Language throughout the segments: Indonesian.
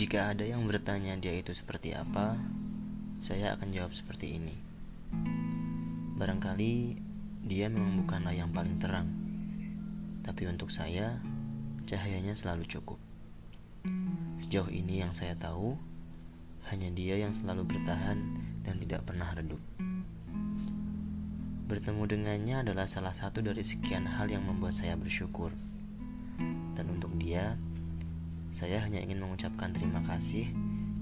Jika ada yang bertanya dia itu seperti apa, saya akan jawab seperti ini. Barangkali dia memang bukanlah yang paling terang, tapi untuk saya, cahayanya selalu cukup. Sejauh ini yang saya tahu, hanya dia yang selalu bertahan dan tidak pernah redup. Bertemu dengannya adalah salah satu dari sekian hal yang membuat saya bersyukur. Dan untuk dia, saya hanya ingin mengucapkan terima kasih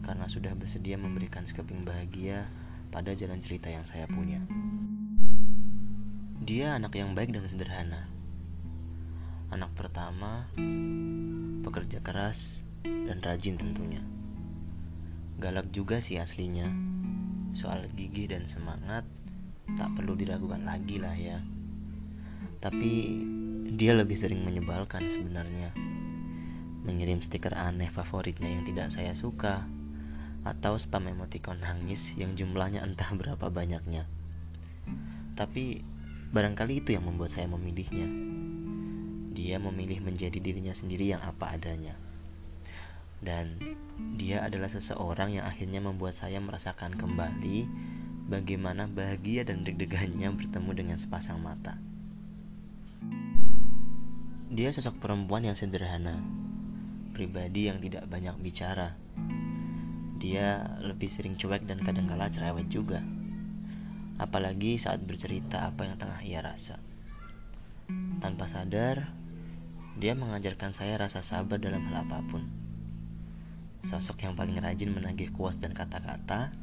karena sudah bersedia memberikan sekeping bahagia pada jalan cerita yang saya punya. Dia anak yang baik dan sederhana. Anak pertama, pekerja keras dan rajin tentunya. Galak juga sih aslinya. Soal gigih dan semangat tak perlu diragukan lagi lah ya. Tapi dia lebih sering menyebalkan sebenarnya mengirim stiker aneh favoritnya yang tidak saya suka, atau spam emoticon nangis yang jumlahnya entah berapa banyaknya. Tapi barangkali itu yang membuat saya memilihnya. Dia memilih menjadi dirinya sendiri yang apa adanya. Dan dia adalah seseorang yang akhirnya membuat saya merasakan kembali bagaimana bahagia dan deg-degannya bertemu dengan sepasang mata. Dia sosok perempuan yang sederhana, pribadi yang tidak banyak bicara. Dia lebih sering cuek dan kadangkala cerewet juga. Apalagi saat bercerita apa yang tengah ia rasa. Tanpa sadar, dia mengajarkan saya rasa sabar dalam hal apa pun. Sosok yang paling rajin menagih kuas dan kata-kata,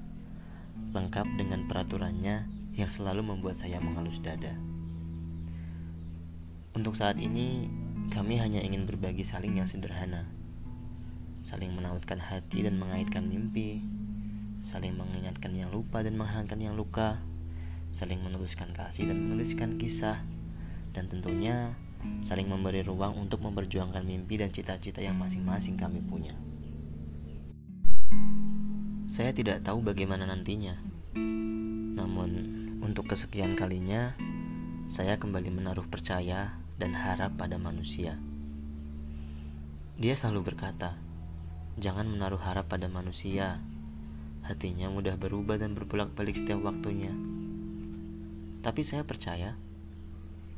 lengkap dengan peraturannya yang selalu membuat saya mengalus dada. Untuk saat ini, kami hanya ingin berbagi saling yang sederhana saling menautkan hati dan mengaitkan mimpi, saling mengingatkan yang lupa dan menghangatkan yang luka, saling meneruskan kasih dan menuliskan kisah, dan tentunya saling memberi ruang untuk memperjuangkan mimpi dan cita-cita yang masing-masing kami punya. Saya tidak tahu bagaimana nantinya, namun untuk kesekian kalinya saya kembali menaruh percaya dan harap pada manusia. Dia selalu berkata, Jangan menaruh harap pada manusia. Hatinya mudah berubah dan berbolak-balik setiap waktunya. Tapi saya percaya,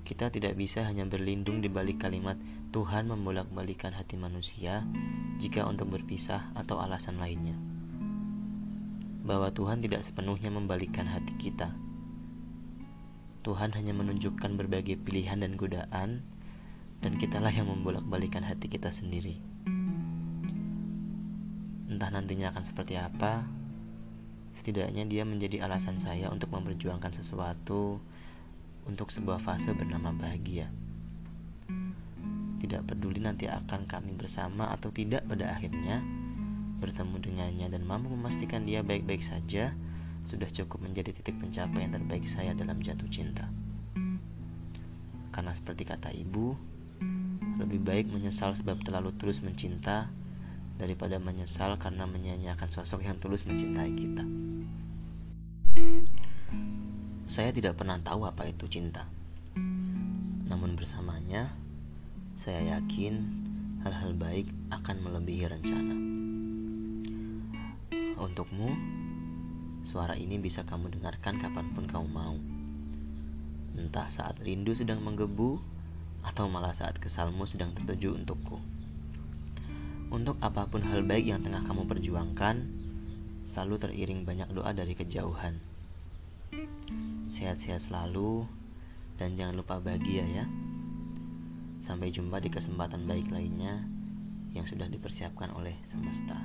kita tidak bisa hanya berlindung di balik kalimat Tuhan membolak-balikan hati manusia jika untuk berpisah atau alasan lainnya. Bahwa Tuhan tidak sepenuhnya membalikkan hati kita. Tuhan hanya menunjukkan berbagai pilihan dan godaan, dan kitalah yang membolak-balikan hati kita sendiri. Entah nantinya akan seperti apa, setidaknya dia menjadi alasan saya untuk memperjuangkan sesuatu untuk sebuah fase bernama bahagia. Tidak peduli nanti akan kami bersama atau tidak pada akhirnya, bertemu dengannya dan mampu memastikan dia baik-baik saja sudah cukup menjadi titik pencapaian terbaik saya dalam jatuh cinta. Karena seperti kata ibu, lebih baik menyesal sebab terlalu terus mencinta daripada menyesal karena menyanyiakan sosok yang tulus mencintai kita. Saya tidak pernah tahu apa itu cinta. Namun bersamanya, saya yakin hal-hal baik akan melebihi rencana. Untukmu, suara ini bisa kamu dengarkan kapan pun kamu mau. Entah saat rindu sedang menggebu, atau malah saat kesalmu sedang tertuju untukku. Untuk apa pun hal baik yang tengah kamu perjuangkan, selalu teriring banyak doa dari kejauhan. Sehat-sehat selalu, dan jangan lupa bahagia ya. Sampai jumpa di kesempatan baik lainnya yang sudah dipersiapkan oleh semesta.